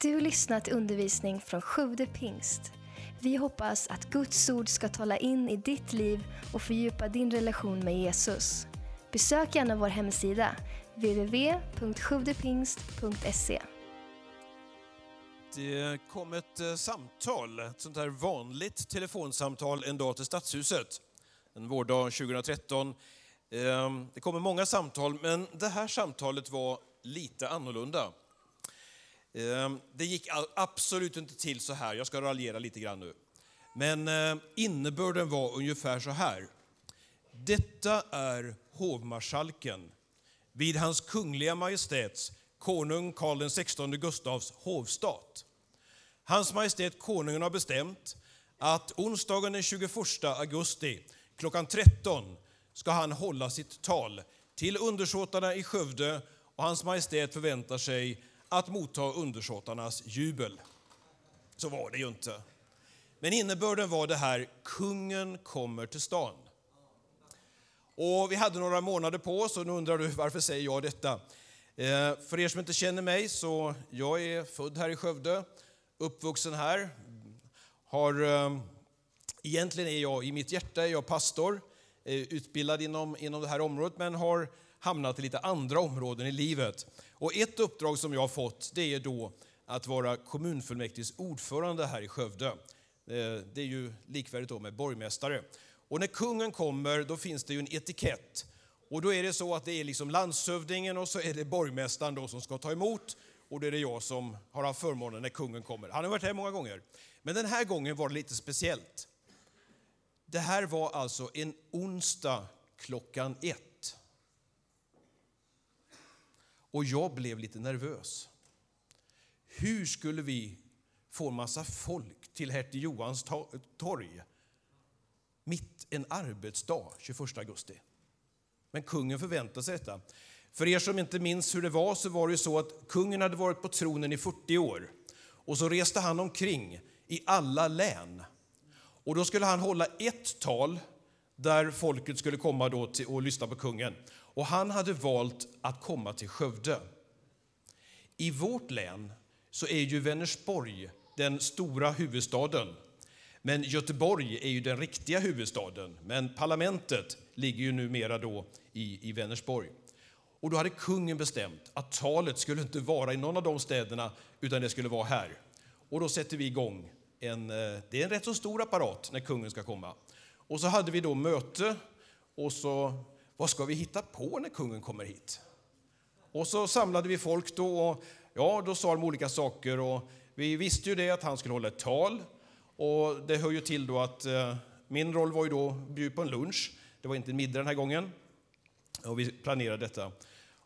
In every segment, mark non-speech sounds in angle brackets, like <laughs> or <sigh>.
Du lyssnat till undervisning från Sjude pingst. Vi hoppas att Guds ord ska tala in i ditt liv och fördjupa din relation med Jesus. Besök gärna vår hemsida, www.sjuvdepingst.se. Det kom ett eh, samtal, ett sånt här vanligt telefonsamtal en dag till Stadshuset. En vårdag 2013. Ehm, det kommer många samtal, men det här samtalet var lite annorlunda. Ehm, det gick absolut inte till så här, jag ska raljera lite grann nu. Men eh, innebörden var ungefär så här. Detta är hovmarskalken vid hans kungliga majestäts konung Karl XVI Gustavs hovstat. Hans Majestät Konungen har bestämt att onsdagen den 21 augusti klockan 13 ska han hålla sitt tal till undersåtarna i Skövde och Hans Majestät förväntar sig att motta undersåtarnas jubel. Så var det ju inte. Men innebörden var det här, kungen kommer till stan. Och vi hade några månader på oss och nu undrar du varför säger jag detta? Eh, för er som inte känner mig så jag är född här i Skövde, uppvuxen här. Har, eh, egentligen är jag, i mitt hjärta är jag pastor, eh, utbildad inom, inom det här området men har hamnat i lite andra områden i livet. Och ett uppdrag som jag har fått det är då att vara kommunfullmäktiges ordförande här i Skövde. Eh, det är ju likvärdigt då med borgmästare. Och när kungen kommer då finns det ju en etikett. Och då är det så att det är liksom landshövdingen och så är det borgmästaren då som ska ta emot. Och då är det jag som har haft förmånen när kungen kommer. Han har varit här många gånger. Men den här gången var det lite speciellt. Det här var alltså en onsdag klockan ett. Och jag blev lite nervös. Hur skulle vi få en massa folk till Hertig Johans torg mitt en arbetsdag 21 augusti? Men kungen förväntade sig detta. För er som inte minns hur det var så var det ju så att kungen hade varit på tronen i 40 år och så reste han omkring i alla län. Och då skulle han hålla ett tal där folket skulle komma då till och lyssna på kungen. Och han hade valt att komma till Skövde. I vårt län så är ju Vänersborg den stora huvudstaden. Men Göteborg är ju den riktiga huvudstaden. Men parlamentet ligger ju numera då i, i Vänersborg. Och då hade kungen bestämt att talet skulle inte vara i någon av de städerna utan det skulle vara här. Och då sätter vi igång en, eh, det är en rätt så stor apparat när kungen ska komma. Och så hade vi då möte och så, vad ska vi hitta på när kungen kommer hit? Och så samlade vi folk då och ja, då sa de olika saker och vi visste ju det att han skulle hålla ett tal och det hör ju till då att eh, min roll var ju då att bjuda på en lunch. Det var inte en middag den här gången och vi planerade detta.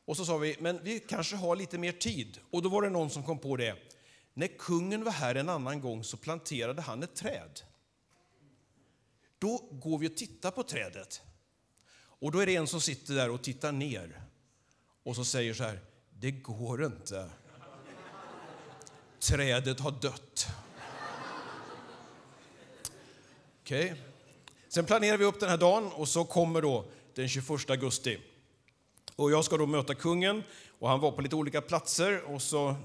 Och så sa vi, men vi kanske har lite mer tid. Och då var det någon som kom på det. När kungen var här en annan gång så planterade han ett träd. Då går vi och tittar på trädet. Och då är det en som sitter där och tittar ner och så säger så här, det går inte. Trädet har dött. Okej. Sen planerar vi upp den här dagen och så kommer då den 21 augusti. Och jag ska då möta kungen och han var på lite olika platser och så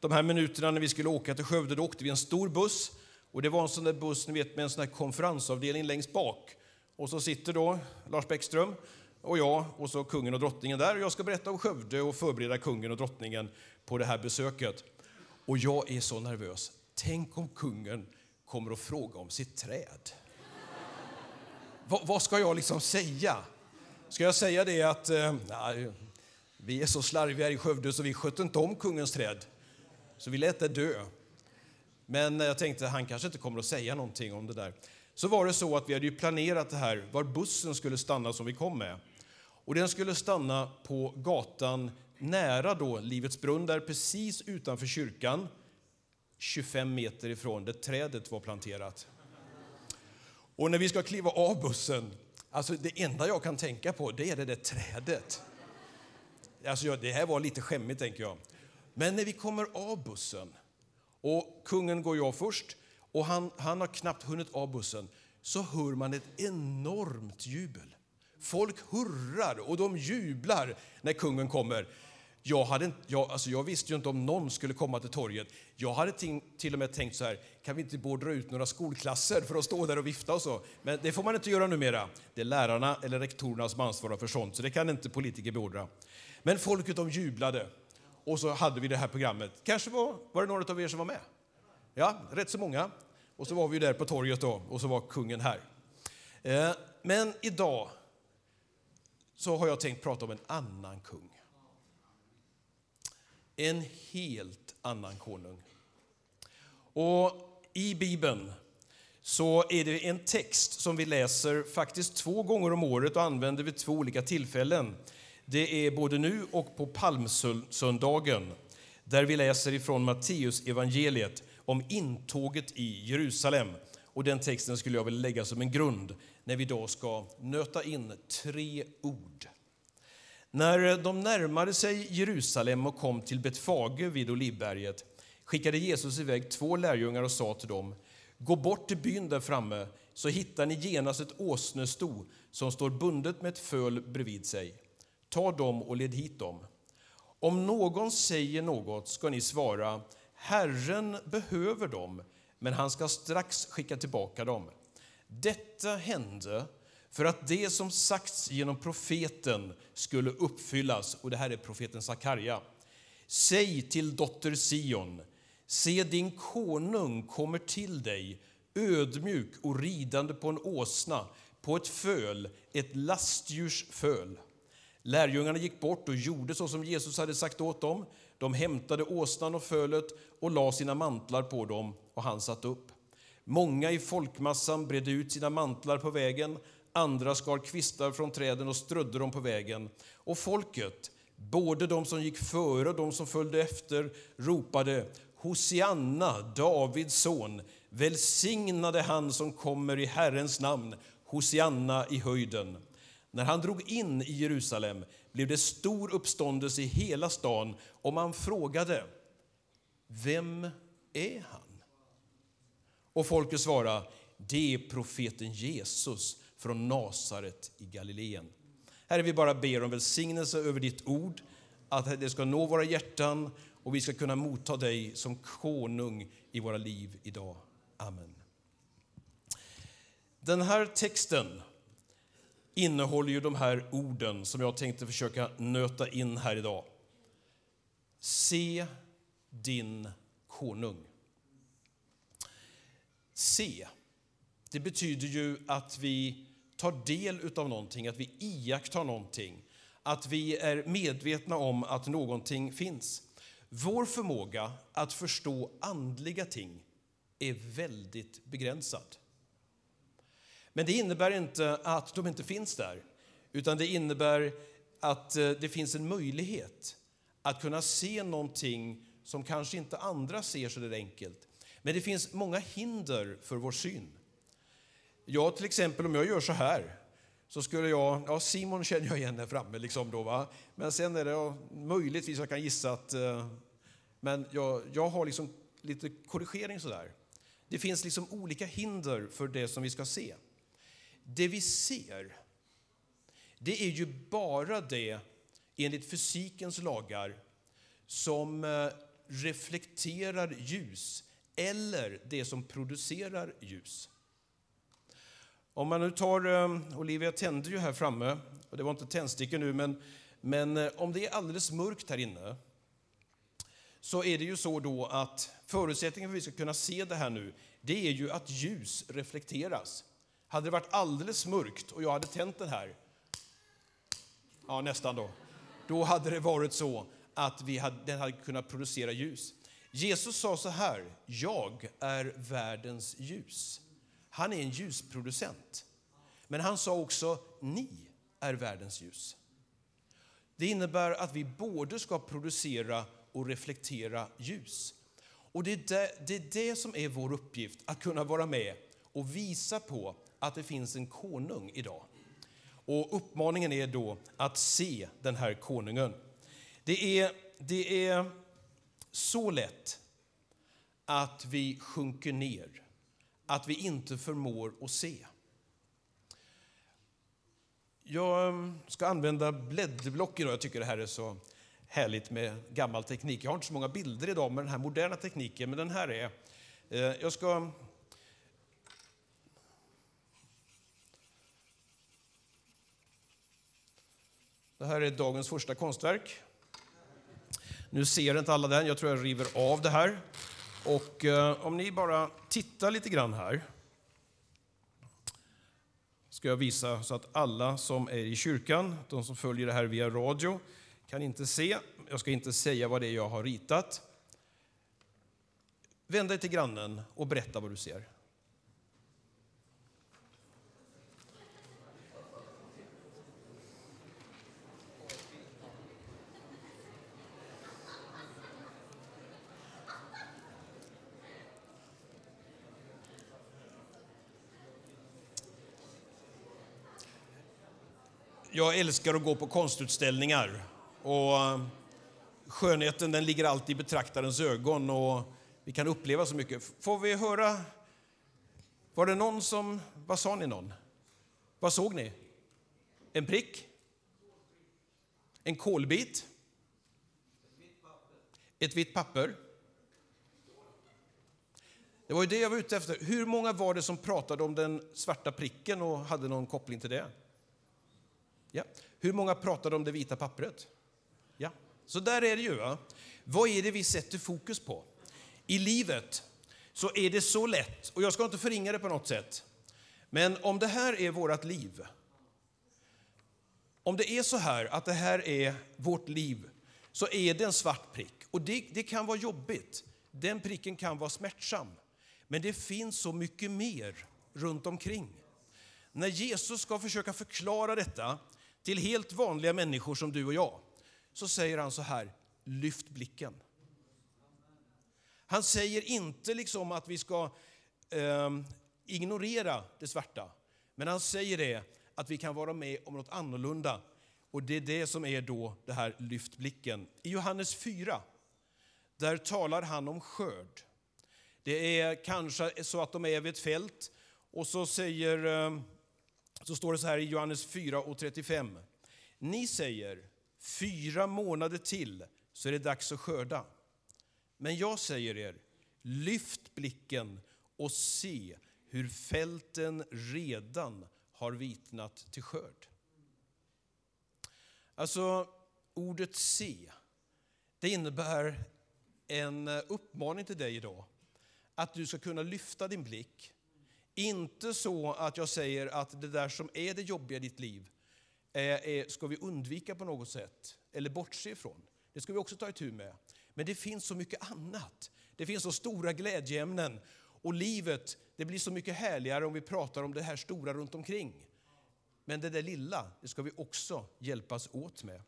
de här minuterna när vi skulle åka till Skövde då åkte vi en stor buss och det var en sån där buss ni vet med en sån här konferensavdelning längst bak. Och så sitter då Lars Bäckström och jag och så kungen och drottningen där och jag ska berätta om Skövde och förbereda kungen och drottningen på det här besöket. Och jag är så nervös. Tänk om kungen kommer att fråga om sitt träd. vad, vad ska jag liksom säga? Ska jag säga det att eh, nej, vi är så slarviga i Skövde så vi skötte inte om kungens träd, så vi lät det dö. Men eh, jag tänkte han kanske inte kommer att säga någonting om det där. Så var det så att vi hade ju planerat det här var bussen skulle stanna som vi kom med. Och den skulle stanna på gatan nära då Livets brunn, där precis utanför kyrkan, 25 meter ifrån där trädet var planterat. Och när vi ska kliva av bussen, alltså det enda jag kan tänka på det är det där trädet. Alltså det här var lite skämmigt tänker jag. Men när vi kommer av bussen och kungen går jag först och han, han har knappt hunnit av bussen så hör man ett enormt jubel. Folk hurrar och de jublar när kungen kommer. Jag, hade inte, jag, alltså jag visste ju inte om någon skulle komma till torget. Jag hade till och med tänkt så här, kan vi inte beordra ut några skolklasser för att stå där och vifta och så? Men det får man inte göra numera. Det är lärarna eller rektorerna som ansvarar för sånt, så det kan inte politiker beordra. Men folket de jublade. Och så hade vi det här programmet. Kanske var, var det några av er som var med? Ja, rätt så många. Och så var vi där på torget då, och så var kungen här. Eh, men idag så har jag tänkt prata om en annan kung. En helt annan konung. Och i Bibeln så är det en text som vi läser faktiskt två gånger om året och använder vid två olika tillfällen. Det är både nu och på palmsöndagen där vi läser ifrån Matteus evangeliet om intåget i Jerusalem. Och Den texten skulle jag vilja lägga som en grund när vi idag ska nöta in tre ord. När de närmade sig Jerusalem och kom till Betfage vid Olivberget skickade Jesus iväg två lärjungar och sa till dem Gå bort till byn där framme så hittar ni genast ett åsnesto som står bundet med ett föl bredvid sig. Ta dem och led hit dem. Om någon säger något ska ni svara Herren behöver dem, men han ska strax skicka tillbaka dem. Detta hände för att det som sagts genom profeten skulle uppfyllas. Och det här är profeten Sakarja. Säg till dotter Sion, se din konung kommer till dig, ödmjuk och ridande på en åsna, på ett föl, ett lastdjurs föl. Lärjungarna gick bort och gjorde så som Jesus hade sagt åt dem. De hämtade åsnan och fölet och la sina mantlar på dem, och han satt upp. Många i folkmassan bredde ut sina mantlar på vägen, andra skar kvistar från träden och strödde dem på vägen. Och folket, både de som gick före och de som följde efter, ropade Hosianna, Davids son, välsignade han som kommer i Herrens namn, Hosianna i höjden. När han drog in i Jerusalem blev det stor uppståndelse i hela stan och man frågade Vem är han? Och folket svarade Det är profeten Jesus från Nasaret i Galileen. Herre, vi bara ber om välsignelse över ditt ord, att det ska nå våra hjärtan och vi ska kunna motta dig som konung i våra liv idag. Amen. Den här texten innehåller ju de här orden som jag tänkte försöka nöta in här idag. Se din konung. Se, det betyder ju att vi tar del av någonting, att vi iakttar någonting, att vi är medvetna om att någonting finns. Vår förmåga att förstå andliga ting är väldigt begränsad. Men det innebär inte att de inte finns där, utan det innebär att eh, det finns en möjlighet att kunna se någonting som kanske inte andra ser så där enkelt. Men det finns många hinder för vår syn. Jag till exempel, om jag gör så här, så skulle jag, ja Simon känner jag igen här framme liksom då va. Men sen är det ja, möjligtvis jag kan gissa att, eh, men jag, jag har liksom lite korrigering sådär. Det finns liksom olika hinder för det som vi ska se. Det vi ser, det är ju bara det, enligt fysikens lagar, som eh, reflekterar ljus eller det som producerar ljus. Om man nu tar, eh, Olivia tände ju här framme, och det var inte tändstickor nu, men, men eh, om det är alldeles mörkt här inne så är det ju så då att förutsättningen för att vi ska kunna se det här nu, det är ju att ljus reflekteras. Hade det varit alldeles mörkt och jag hade tänt den här, ja nästan då, då hade det varit så att vi hade, den hade kunnat producera ljus. Jesus sa så här, jag är världens ljus. Han är en ljusproducent. Men han sa också, ni är världens ljus. Det innebär att vi både ska producera och reflektera ljus. Och det är det, det är det som är vår uppgift, att kunna vara med och visa på att det finns en konung idag. Och uppmaningen är då att se den här konungen. Det är, det är så lätt att vi sjunker ner, att vi inte förmår att se. Jag ska använda blädderblock idag. Jag tycker det här är så härligt med gammal teknik. Jag har inte så många bilder idag med den här moderna tekniken, men den här är... Eh, jag ska... Det här är dagens första konstverk. Nu ser inte alla den, jag tror jag river av det här. Och eh, om ni bara tittar lite grann här ska jag visa så att alla som är i kyrkan, de som följer det här via radio, kan inte se. Jag ska inte säga vad det är jag har ritat. Vänd dig till grannen och berätta vad du ser. Jag älskar att gå på konstutställningar. Och eh, skönheten den ligger alltid i betraktarens ögon och vi kan uppleva så mycket. Får vi höra? Var det någon som... Vad sa ni någon? Vad såg ni? En prick? En kolbit? Ett vitt papper? Det var ju det jag var ute efter. Hur många var det som pratade om den svarta pricken och hade någon koppling till det? Ja. Hur många pratade om det vita pappret? Ja, så där är det ju. Va? Vad är det vi sätter fokus på? I livet så är det så lätt, och jag ska inte förringa det på något sätt, men om det här är vårt liv, om det är så här att det här är vårt liv, så är det en svart prick. Och det, det kan vara jobbigt. Den pricken kan vara smärtsam. Men det finns så mycket mer runt omkring. När Jesus ska försöka förklara detta till helt vanliga människor som du och jag, så säger han så här, lyft blicken. Han säger inte liksom att vi ska eh, ignorera det svarta, men han säger det att vi kan vara med om något annorlunda. Och det är det som är då det här lyft blicken. I Johannes 4, där talar han om skörd. Det är kanske så att de är vid ett fält och så säger eh, så står det så här i Johannes 4 och 35. Ni säger fyra månader till så är det dags att skörda. Men jag säger er, lyft blicken och se hur fälten redan har vitnat till skörd. Alltså, ordet se, det innebär en uppmaning till dig idag. Att du ska kunna lyfta din blick inte så att jag säger att det där som är det jobbiga i ditt liv eh, är, ska vi undvika på något sätt eller bortse ifrån. Det ska vi också ta itu med. Men det finns så mycket annat. Det finns så stora glädjeämnen och livet det blir så mycket härligare om vi pratar om det här stora runt omkring. Men det där lilla, det ska vi också hjälpas åt med.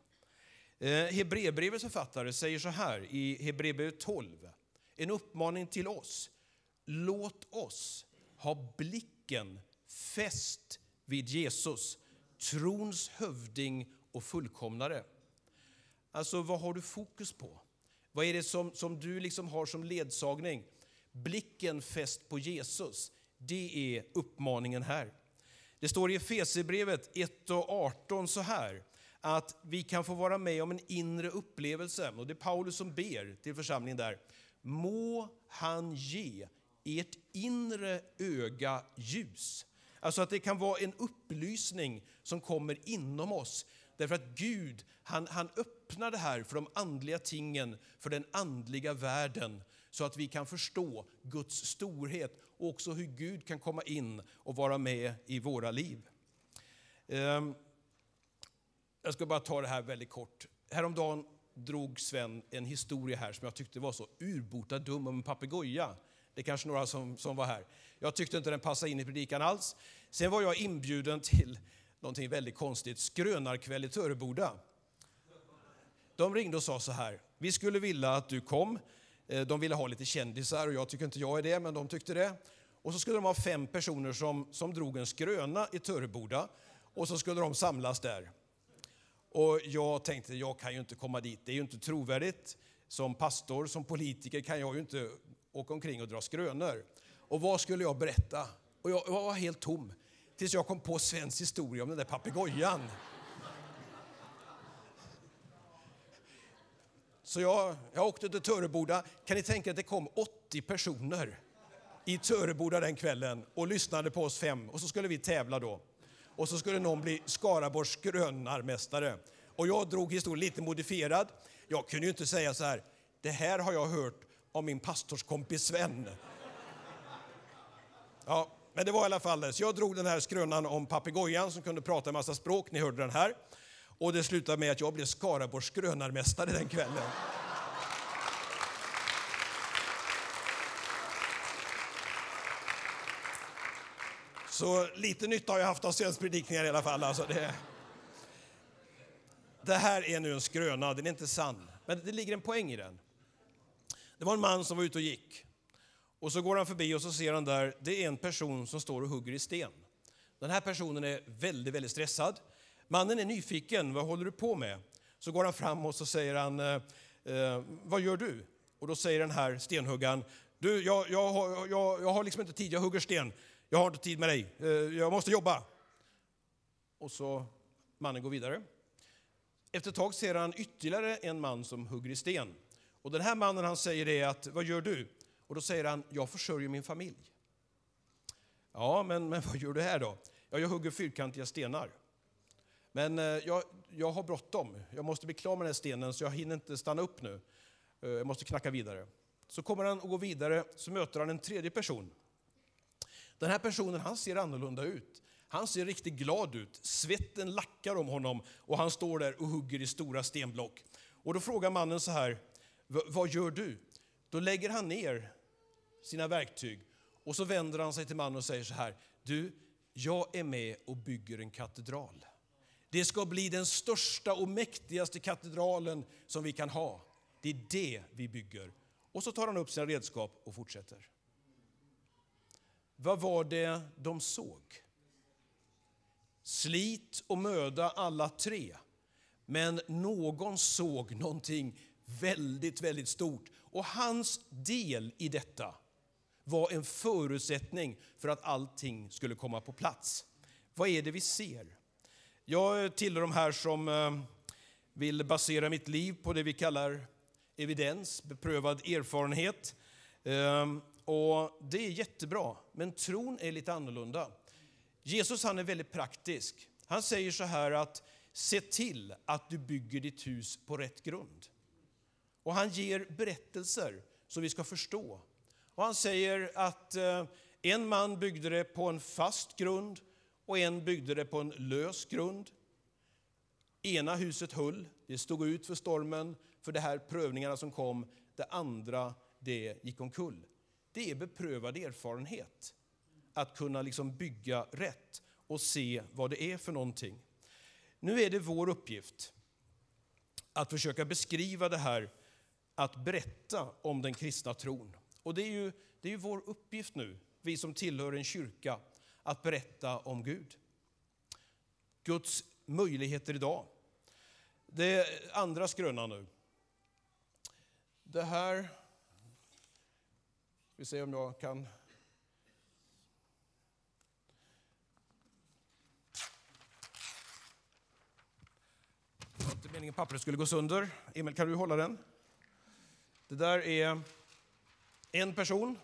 Eh, Hebreerbrevets författare säger så här i Hebreerbrevet 12, en uppmaning till oss. Låt oss ha blicken fäst vid Jesus, trons hövding och fullkomnare. Alltså, vad har du fokus på? Vad är det som, som du liksom har som ledsagning? Blicken fäst på Jesus, det är uppmaningen här. Det står i Efesierbrevet 1 och 18 så här, att vi kan få vara med om en inre upplevelse. Och det är Paulus som ber till församlingen där. Må han ge ert inre öga ljus. Alltså att det kan vara en upplysning som kommer inom oss. Därför att Gud, han, han öppnar det här för de andliga tingen, för den andliga världen, så att vi kan förstå Guds storhet och också hur Gud kan komma in och vara med i våra liv. Ehm, jag ska bara ta det här väldigt kort. Häromdagen drog Sven en historia här som jag tyckte var så urbota dum om en papegoja det är kanske några som, som var här. Jag tyckte inte den passade in i predikan alls. Sen var jag inbjuden till någonting väldigt konstigt, skrönarkväll i Töreboda. De ringde och sa så här, vi skulle vilja att du kom. Eh, de ville ha lite kändisar och jag tycker inte jag är det, men de tyckte det. Och så skulle de ha fem personer som, som drog en skröna i Töreboda eh, och så skulle de samlas där. Och jag tänkte, jag kan ju inte komma dit, det är ju inte trovärdigt. Som pastor, som politiker kan jag ju inte åka omkring och dra skrönor. Och vad skulle jag berätta? Och jag, var helt tom. Tills jag kom på svensk historia om den där papegojan. Så jag, jag åkte till Töreboda. Kan ni tänka att det kom 80 personer i Töreboda den kvällen och lyssnade på oss fem. Och så skulle vi tävla då. Och så skulle någon bli Skaraborgs grönarmästare. Och jag drog historien lite modifierad. Jag kunde ju inte säga så här, det här har jag hört av min pastorskompis Sven. Ja, men det var i alla fall det. Så jag drog den här skrönan om papegojan som kunde prata en massa språk. Ni hörde den här. Och det slutade med att jag blev Skaraborgs skrönarmästare den kvällen. Så lite nytta har jag haft av Svens predikningar i alla fall. Alltså det, det här är nu en skröna, den är inte sann. Men det ligger en poäng i den. Det var en man som var ute och gick. Och så går han förbi och så ser han där, det är en person som står och hugger i sten. Den här personen är väldigt, väldigt stressad. Mannen är nyfiken, vad håller du på med? Så går han fram och så säger han, eh, eh vad gör du? Och då säger den här stenhuggaren, du, jag, jag, jag, jag har liksom inte tid, jag hugger sten. Jag har inte tid med dig, eh, jag måste jobba. Och så mannen går vidare. Efter ett tag ser han ytterligare en man som hugger i sten. Och den här mannen han säger det att, vad gör du? Och då säger han, jag försörjer min familj. Ja, men, men vad gör du här då? Ja, jag hugger fyrkantiga stenar. Men eh, jag, jag har bråttom. Jag måste bli klar med den här stenen så jag hinner inte stanna upp nu. Eh, jag måste knacka vidare. Så kommer han och går vidare, så möter han en tredje person. Den här personen han ser annorlunda ut. Han ser riktigt glad ut. Svetten lackar om honom och han står där och hugger i stora stenblock. Och då frågar mannen så här, vad gör du? Då lägger han ner sina verktyg och så vänder han sig till mannen och säger så här, du, jag är med och bygger en katedral. Det ska bli den största och mäktigaste katedralen som vi kan ha. Det är det vi bygger. Och så tar han upp sina redskap och fortsätter. Vad var det de såg? Slit och möda alla tre. Men någon såg någonting väldigt, väldigt stort. Och hans del i detta var en förutsättning för att allting skulle komma på plats. Vad är det vi ser? Jag tillhör de här som eh, vill basera mitt liv på det vi kallar evidens, beprövad erfarenhet. Eh, och Det är jättebra, men tron är lite annorlunda. Jesus han är väldigt praktisk. Han säger så här att se till att du bygger ditt hus på rätt grund. Och han ger berättelser så vi ska förstå. Och han säger att eh, en man byggde det på en fast grund och en byggde det på en lös grund. Ena huset höll, det stod ut för stormen, för de här prövningarna som kom. Det andra, det gick omkull. Det är beprövad erfarenhet att kunna liksom bygga rätt och se vad det är för någonting. Nu är det vår uppgift att försöka beskriva det här, att berätta om den kristna tron. Och det är ju, det är ju vår uppgift nu, vi som tillhör en kyrka, att berätta om Gud. Guds möjligheter idag. Det andra skrönan nu. Det här... Vi ser om jag kan... Det var inte meningen pappret skulle gå sönder. Emil, kan du hålla den? Det där är en person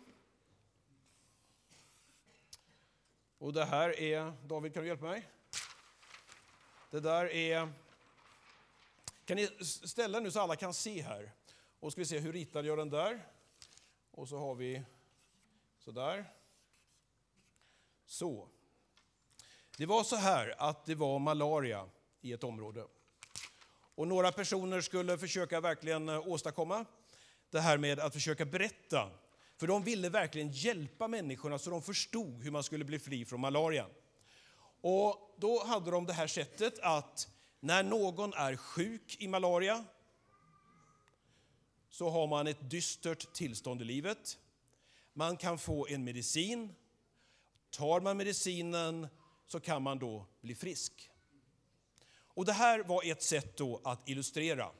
Och det här är, David kan du hjälpa mig? Det där är, kan ni ställa nu så alla kan se här? Och ska vi se, hur ritade jag den där? Och så har vi så där. Så. Det var så här att det var malaria i ett område. Och några personer skulle försöka verkligen eh, åstadkomma det här med att försöka berätta för de ville verkligen hjälpa människorna så de förstod hur man skulle bli fri från malarian. Och då hade de det här sättet att när någon är sjuk i malaria så har man ett dystert tillstånd i livet. Man kan få en medicin. Tar man medicinen så kan man då bli frisk. Och Det här var ett sätt då att illustrera.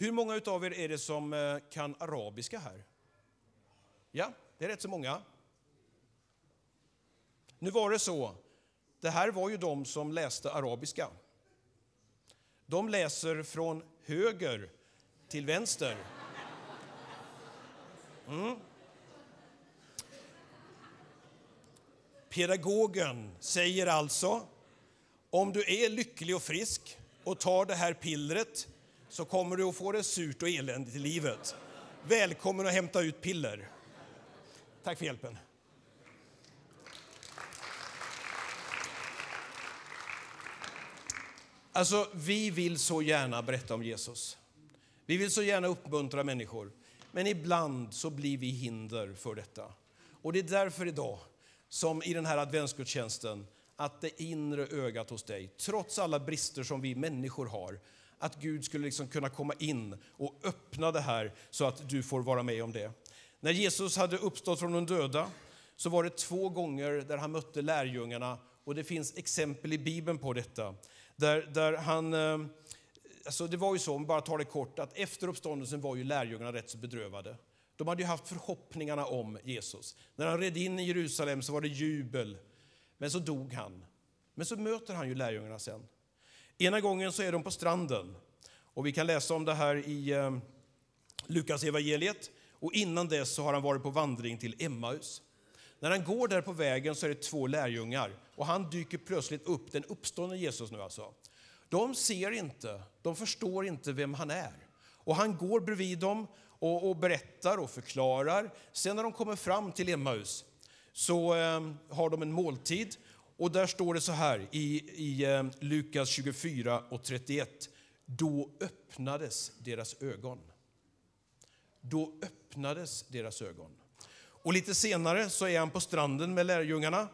Hur många av er är det som eh, kan arabiska här? Ja, det är rätt så många. Nu var det så, det här var ju de som läste arabiska. De läser från höger till vänster. Mm. Pedagogen säger alltså, om du är lycklig och frisk och tar det här pillret så kommer du att få det surt och eländigt i livet. Välkommen att hämta ut piller. Tack för hjälpen. Alltså, vi vill så gärna berätta om Jesus. Vi vill så gärna uppmuntra människor. Men ibland så blir vi hinder för detta. Och det är därför idag, som i den här adventsgudstjänsten, att det inre ögat hos dig, trots alla brister som vi människor har, att Gud skulle liksom kunna komma in och öppna det här så att du får vara med om det. När Jesus hade uppstått från de döda så var det två gånger där han mötte lärjungarna och det finns exempel i Bibeln på detta. Där, där han, eh, alltså det var ju så, om bara tar det kort, att efter uppståndelsen var ju lärjungarna rätt så bedrövade. De hade ju haft förhoppningarna om Jesus. När han red in i Jerusalem så var det jubel, men så dog han. Men så möter han ju lärjungarna sen. Ena gången så är de på stranden och vi kan läsa om det här i eh, Lukas evangeliet. Och innan dess så har han varit på vandring till Emmaus. När han går där på vägen så är det två lärjungar och han dyker plötsligt upp, den uppståndne Jesus nu alltså. De ser inte, de förstår inte vem han är. Och han går bredvid dem och, och berättar och förklarar. Sen när de kommer fram till Emmaus så eh, har de en måltid och där står det så här i, i eh, Lukas 24 och 31. Då öppnades deras ögon. Då öppnades deras ögon. Och lite senare så är han på stranden med lärjungarna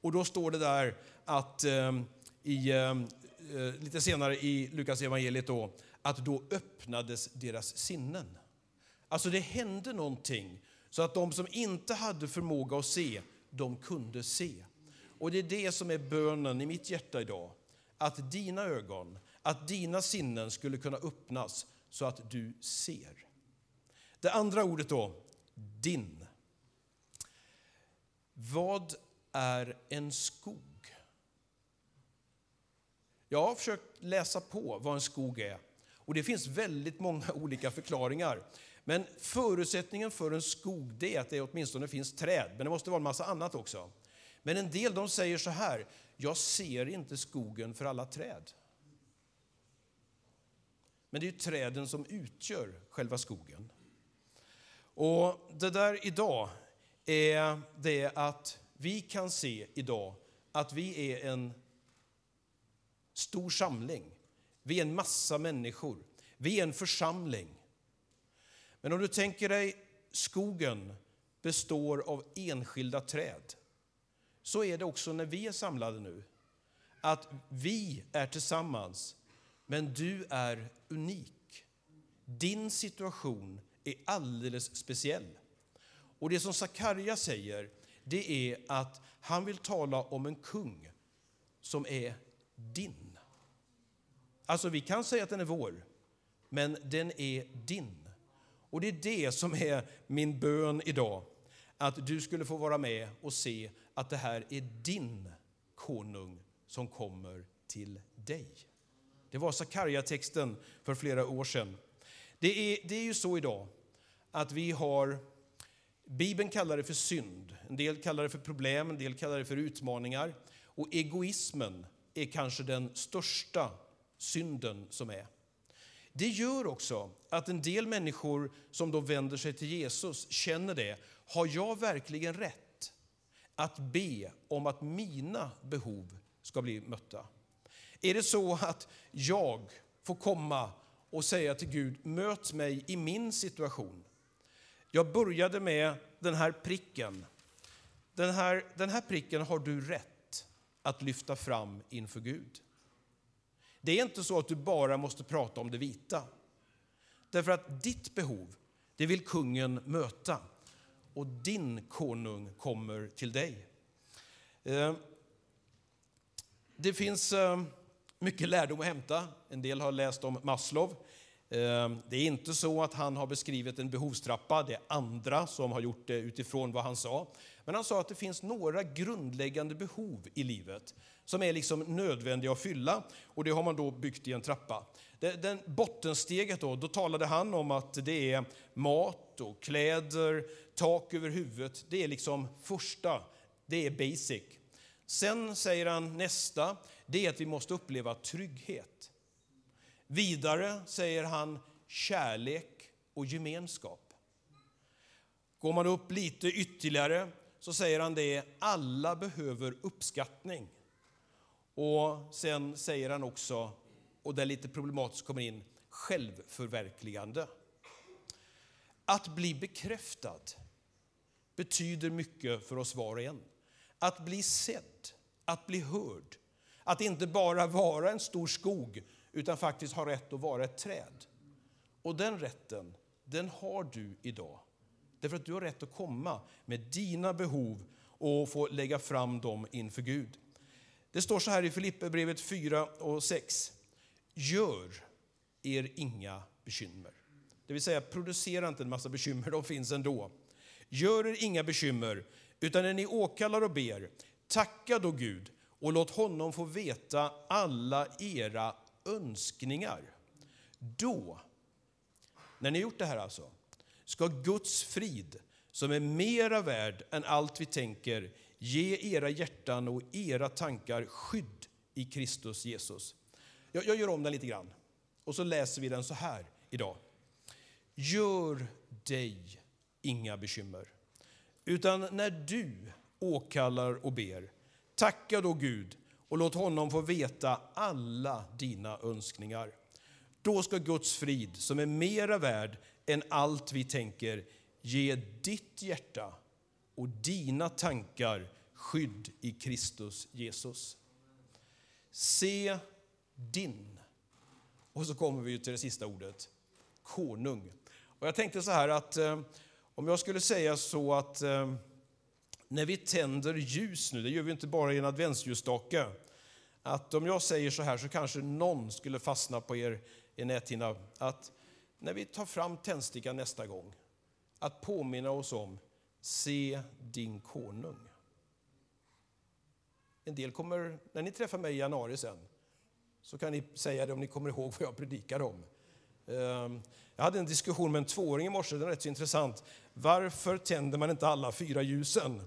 och då står det där att eh, i, eh, lite senare i Lukas evangeliet då, att då öppnades deras sinnen. Alltså det hände någonting så att de som inte hade förmåga att se, de kunde se. Och det är det som är bönen i mitt hjärta idag. Att dina ögon, att dina sinnen skulle kunna öppnas så att du ser. Det andra ordet då, din. Vad är en skog? Jag har försökt läsa på vad en skog är. Och Det finns väldigt många <laughs> olika förklaringar. Men förutsättningen för en skog är att det åtminstone finns träd, men det måste vara en massa annat också. Men en del de säger så här, jag ser inte skogen för alla träd. Men det är träden som utgör själva skogen. Och det där idag är det att vi kan se idag att vi är en stor samling. Vi är en massa människor. Vi är en församling. Men om du tänker dig skogen består av enskilda träd så är det också när vi är samlade nu. Att vi är tillsammans, men du är unik. Din situation är alldeles speciell. Och det som Sakarja säger, det är att han vill tala om en kung som är din. Alltså, vi kan säga att den är vår, men den är din. Och det är det som är min bön idag, att du skulle få vara med och se att det här är din konung som kommer till dig. Det var Sakarja-texten för flera år sedan. Det är, det är ju så idag att vi har Bibeln kallar det för synd, en del kallar det för problem, en del kallar det för utmaningar. Och egoismen är kanske den största synden som är. Det gör också att en del människor som då vänder sig till Jesus känner det. Har jag verkligen rätt att be om att mina behov ska bli mötta? Är det så att jag får komma och säga till Gud, möt mig i min situation. Jag började med den här pricken. Den här, den här pricken har du rätt att lyfta fram inför Gud. Det är inte så att du bara måste prata om det vita. Därför att ditt behov, det vill kungen möta. Och din konung kommer till dig. Eh, det finns eh, mycket lärdom att hämta. En del har läst om Maslow. Eh, det är inte så att han har beskrivit en behovstrappa, det är andra som har gjort det utifrån vad han sa. Men han sa att det finns några grundläggande behov i livet som är liksom nödvändiga att fylla och det har man då byggt i en trappa. Den bottensteget då, då talade han om att det är mat och kläder, tak över huvudet. Det är liksom första, det är basic. Sen säger han nästa, det är att vi måste uppleva trygghet. Vidare säger han kärlek och gemenskap. Går man upp lite ytterligare så säger han det, alla behöver uppskattning. Och sen säger han också, och det är lite problematiskt kommer in, självförverkligande. Att bli bekräftad betyder mycket för oss var och en. Att bli sedd, att bli hörd, att inte bara vara en stor skog utan faktiskt ha rätt att vara ett träd. Och den rätten, den har du idag. Därför att du har rätt att komma med dina behov och få lägga fram dem inför Gud. Det står så här i Filipperbrevet 4 och 6. Gör er inga bekymmer. Det vill säga, producera inte en massa bekymmer, de finns ändå. Gör er inga bekymmer, utan när ni åkallar och ber, tacka då Gud och låt honom få veta alla era önskningar. Då, när ni gjort det här alltså, ska Guds frid, som är mera värd än allt vi tänker, ge era hjärtan och era tankar skydd i Kristus Jesus. Jag, jag gör om den lite grann och så läser vi den så här idag. Gör dig inga bekymmer, utan när du åkallar och ber, tacka då Gud och låt honom få veta alla dina önskningar. Då ska Guds frid, som är mera värd än allt vi tänker, ge ditt hjärta och dina tankar skydd i Kristus Jesus. Se din. Och så kommer vi till det sista ordet, konung. Och jag tänkte så här att eh, om jag skulle säga så att eh, när vi tänder ljus nu, det gör vi inte bara i en adventsljusstake, att om jag säger så här så kanske någon skulle fastna på er i näthinna, att när vi tar fram tändstickan nästa gång, att påminna oss om, se din konung. En del kommer, när ni träffar mig i januari sen, så kan ni säga det om ni kommer ihåg vad jag predikar om. Ehm, jag hade en diskussion med en tvååring i morse, den är rätt så intressant. Varför tänder man inte alla fyra ljusen?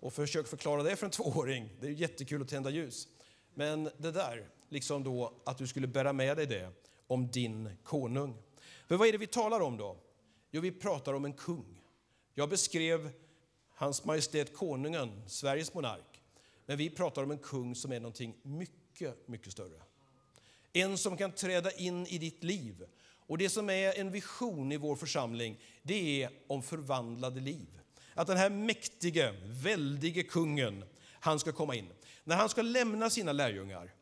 Och försök förklara det för en tvååring. Det är jättekul att tända ljus. Men det där, liksom då att du skulle bära med dig det om din konung. För vad är det vi talar om då? Jo, vi pratar om en kung. Jag beskrev Hans Majestät Konungen, Sveriges monark. Men vi pratar om en kung som är någonting mycket, mycket större. En som kan träda in i ditt liv. Och det som är en vision i vår församling, det är om förvandlade liv. Att den här mäktige, väldige kungen, han ska komma in. När han ska lämna sina lärjungar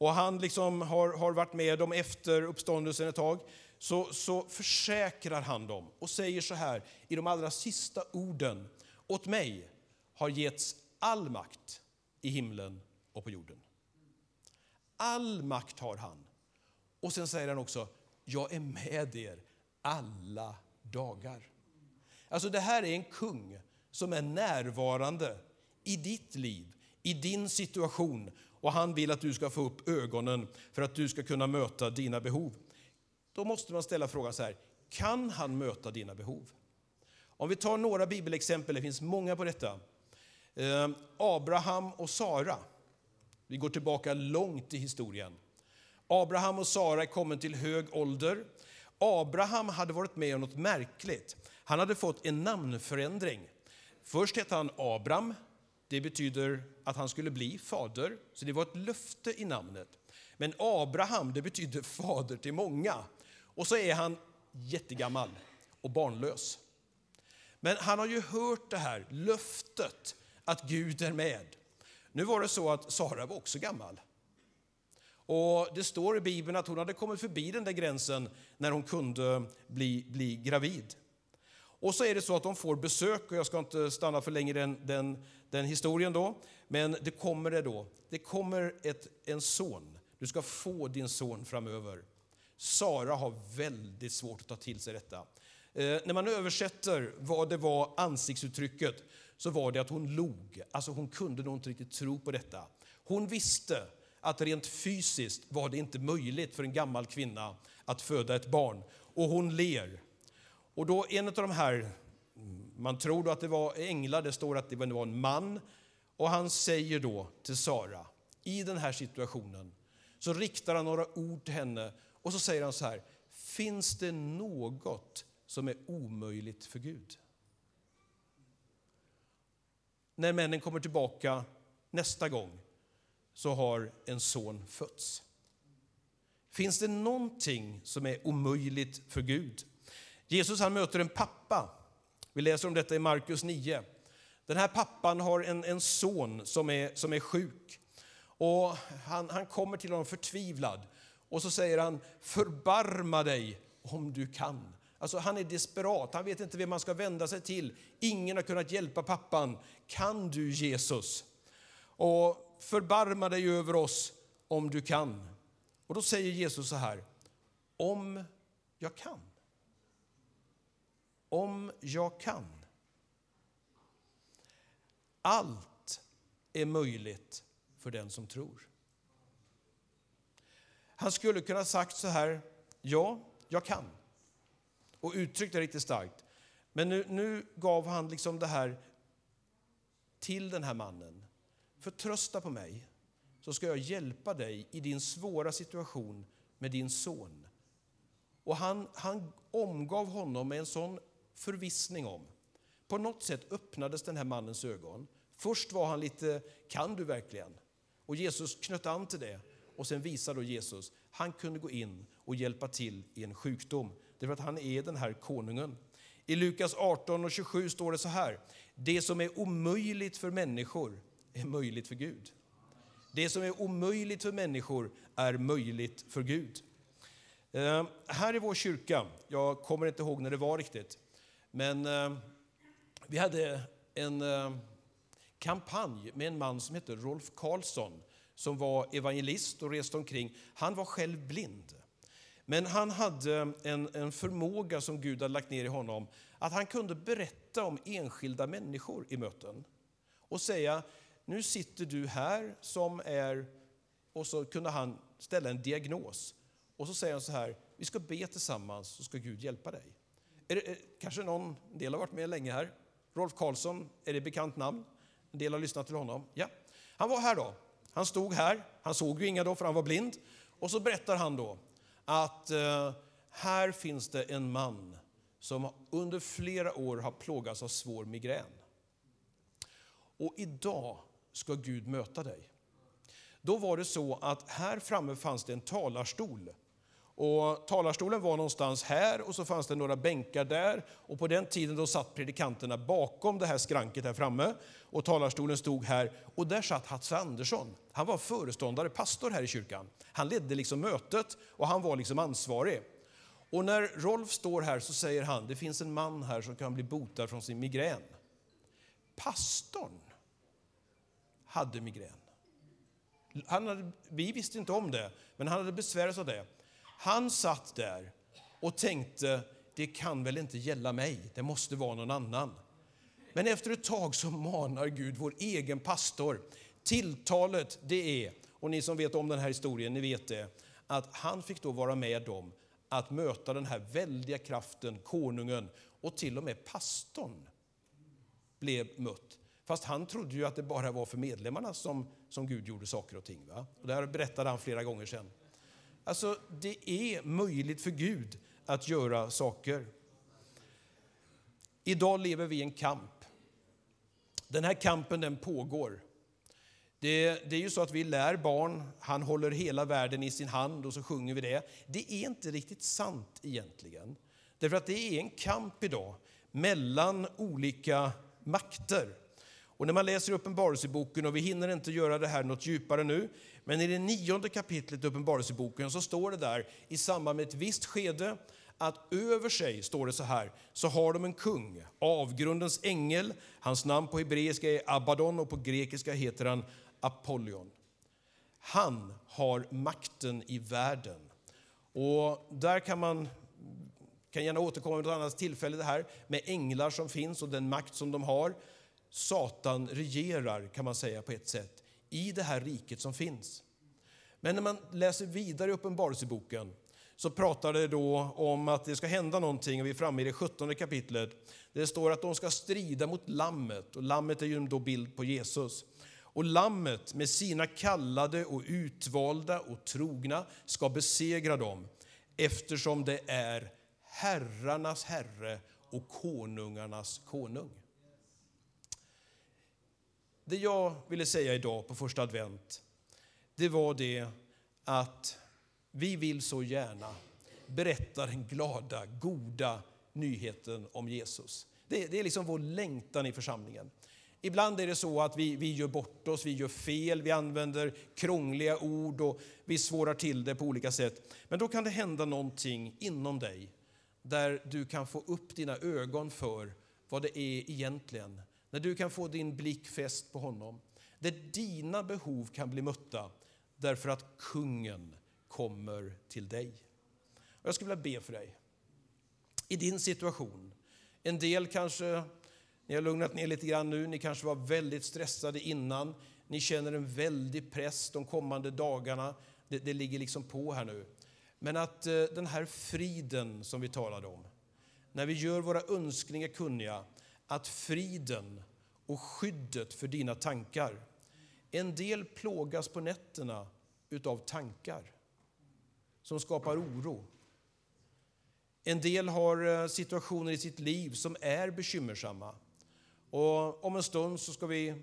och han liksom har, har varit med dem efter uppståndelsen ett tag, så, så försäkrar han dem och säger så här i de allra sista orden. Åt mig har getts all makt i himlen och på jorden. All makt har han. Och sen säger han också, jag är med er alla dagar. Alltså det här är en kung som är närvarande i ditt liv, i din situation och han vill att du ska få upp ögonen för att du ska kunna möta dina behov. Då måste man ställa frågan så här, kan han möta dina behov? Om vi tar några bibelexempel, det finns många på detta. Eh, Abraham och Sara. Vi går tillbaka långt i historien. Abraham och Sara är kommen till hög ålder. Abraham hade varit med om något märkligt. Han hade fått en namnförändring. Först hette han Abram. Det betyder att han skulle bli fader, så det var ett löfte i namnet. Men Abraham, det betyder <laughs> fader till många. Och så är han jättegammal och barnlös. Men han har ju hört det här löftet att Gud är med. Nu var det så att Sara var också gammal. Och Det står i Bibeln att hon hade kommit förbi den där gränsen när hon kunde bli, bli gravid. Och så är det så att de får besök, och jag ska inte stanna för länge den, den, den historien då, men det kommer det då. Det kommer ett, en son. Du ska få din son framöver Sara har väldigt svårt att ta till sig detta. Eh, när man översätter vad det var ansiktsuttrycket så var det att hon log. Alltså hon kunde nog inte riktigt tro på detta. Hon visste att rent fysiskt var det inte möjligt för en gammal kvinna att föda ett barn. Och hon ler. Och då en av de här, man tror då att det var änglar, det står att det var en man. Och han säger då till Sara, i den här situationen, så riktar han några ord till henne och så säger han så här, finns det något som är omöjligt för Gud? När männen kommer tillbaka nästa gång så har en son fötts. Finns det någonting som är omöjligt för Gud? Jesus han möter en pappa. Vi läser om detta i Markus 9. Den här pappan har en, en son som är, som är sjuk. Och han, han kommer till honom förtvivlad och så säger han förbarma dig om du kan. Alltså han är desperat, han vet inte vem man ska vända sig till. Ingen har kunnat hjälpa pappan. Kan du Jesus? Och förbarma dig över oss om du kan. Och då säger Jesus så här, om jag kan. Om jag kan. Allt är möjligt för den som tror. Han skulle kunna sagt så här, ja, jag kan. Och uttryckt det riktigt starkt. Men nu, nu gav han liksom det här till den här mannen. Förtrösta på mig, så ska jag hjälpa dig i din svåra situation med din son. Och han, han omgav honom med en sån förvissning om. På något sätt öppnades den här mannens ögon. Först var han lite, kan du verkligen? Och Jesus knöt an till det. Och sen visade då Jesus, han kunde gå in och hjälpa till i en sjukdom. Därför att han är den här konungen. I Lukas 18 och 27 står det så här. Det som är omöjligt för människor är möjligt för Gud. Det som är omöjligt för människor är möjligt för Gud. Eh, här i vår kyrka, jag kommer inte ihåg när det var riktigt, men eh, vi hade en eh, kampanj med en man som hette Rolf Karlsson som var evangelist och reste omkring. Han var själv blind. Men han hade en, en förmåga som Gud hade lagt ner i honom att han kunde berätta om enskilda människor i möten och säga nu sitter du här som är... Och så kunde han ställa en diagnos. Och så säger han så här, vi ska be tillsammans så ska Gud hjälpa dig. Är det, är, kanske någon en del har varit med länge här. Rolf Karlsson, är det bekant namn? En del har lyssnat till honom. Ja. Han var här då. Han stod här. Han såg ju inga då för han var blind. Och så berättar han då att eh, här finns det en man som under flera år har plågats av svår migrän. Och idag ska Gud möta dig. Då var det så att här framme fanns det en talarstol. Och talarstolen var någonstans här och så fanns det några bänkar där. Och på den tiden då satt predikanterna bakom det här skranket här framme. Och talarstolen stod här. Och där satt Hasse Andersson. Han var föreståndare, pastor här i kyrkan. Han ledde liksom mötet och han var liksom ansvarig. Och när Rolf står här så säger han, det finns en man här som kan bli botad från sin migrän. Pastorn hade migrän. Han hade, vi visste inte om det, men han hade besvärats av det. Han satt där och tänkte, det kan väl inte gälla mig, det måste vara någon annan. Men efter ett tag så manar Gud vår egen pastor. Tilltalet det är, och ni som vet om den här historien, ni vet det, att han fick då vara med om att möta den här väldiga kraften, konungen, och till och med pastorn blev mött Fast han trodde ju att det bara var för medlemmarna som, som Gud gjorde saker och ting. Va? Och det här berättade han flera gånger sedan. Alltså, det är möjligt för Gud att göra saker. Idag lever vi i en kamp. Den här kampen den pågår. Det, det, är ju så att vi lär barn, han håller hela världen i sin hand och så sjunger vi det. Det är inte riktigt sant egentligen. Därför att det är en kamp idag mellan olika makter. Och när man läser Uppenbarelseboken, och vi hinner inte göra det här något djupare nu, men i det nionde kapitlet i Uppenbarelseboken så står det där i samband med ett visst skede att över sig, står det så här, så har de en kung, avgrundens ängel. Hans namn på hebreiska är Abaddon och på grekiska heter han Apollyon. Han har makten i världen. Och där kan man kan gärna återkomma vid ett annat tillfälle det här med änglar som finns och den makt som de har. Satan regerar, kan man säga på ett sätt, i det här riket som finns. Men när man läser vidare i Uppenbarelseboken så pratar det då om att det ska hända någonting, och vi är framme i det 17 kapitlet. Det står att de ska strida mot Lammet, och Lammet är ju då bild på Jesus. Och Lammet med sina kallade och utvalda och trogna ska besegra dem eftersom det är herrarnas herre och konungarnas konung. Det jag ville säga idag på första advent, det var det att vi vill så gärna berätta den glada, goda nyheten om Jesus. Det, det är liksom vår längtan i församlingen. Ibland är det så att vi, vi gör bort oss, vi gör fel, vi använder krångliga ord och vi svårar till det på olika sätt. Men då kan det hända någonting inom dig där du kan få upp dina ögon för vad det är egentligen. När du kan få din blick fäst på honom. Där dina behov kan bli mötta därför att kungen kommer till dig. Och jag skulle vilja be för dig. I din situation. En del kanske, ni har lugnat ner lite grann nu, ni kanske var väldigt stressade innan. Ni känner en väldig press de kommande dagarna. Det, det ligger liksom på här nu. Men att eh, den här friden som vi talade om, när vi gör våra önskningar kunniga, att friden och skyddet för dina tankar. En del plågas på nätterna utav tankar som skapar oro. En del har eh, situationer i sitt liv som är bekymmersamma. Och om en stund så ska vi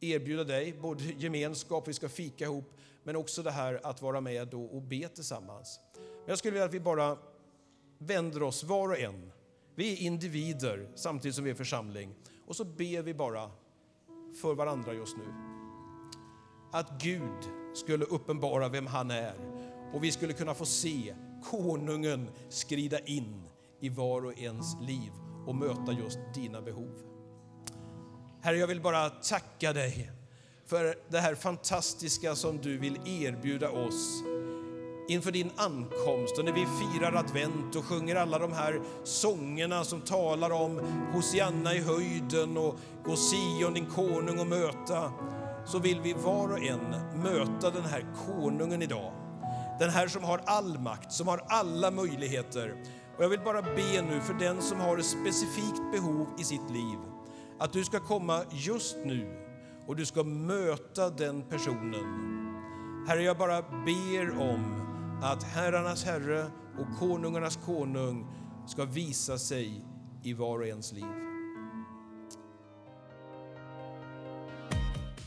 erbjuda dig både gemenskap, vi ska fika ihop, men också det här att vara med och be tillsammans. Men jag skulle vilja att vi bara vänder oss var och en. Vi är individer samtidigt som vi är församling. Och så ber vi bara för varandra just nu. Att Gud skulle uppenbara vem han är och vi skulle kunna få se konungen skrida in i var och ens liv och möta just dina behov. Herre, jag vill bara tacka dig för det här fantastiska som du vill erbjuda oss inför din ankomst och när vi firar advent och sjunger alla de här sångerna som talar om Hosianna i höjden och gå Sion din konung och möta så vill vi var och en möta den här konungen idag. Den här som har all makt, som har alla möjligheter. Och jag vill bara be nu för den som har ett specifikt behov i sitt liv att du ska komma just nu och du ska möta den personen. Herre, jag bara ber om att herrarnas Herre och konungarnas konung ska visa sig i var och ens liv.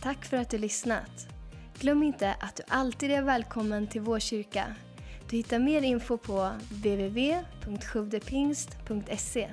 Tack för att du lyssnat. Glöm inte att du alltid är välkommen till vår kyrka. Du hittar mer info på www.sjuvdepingst.se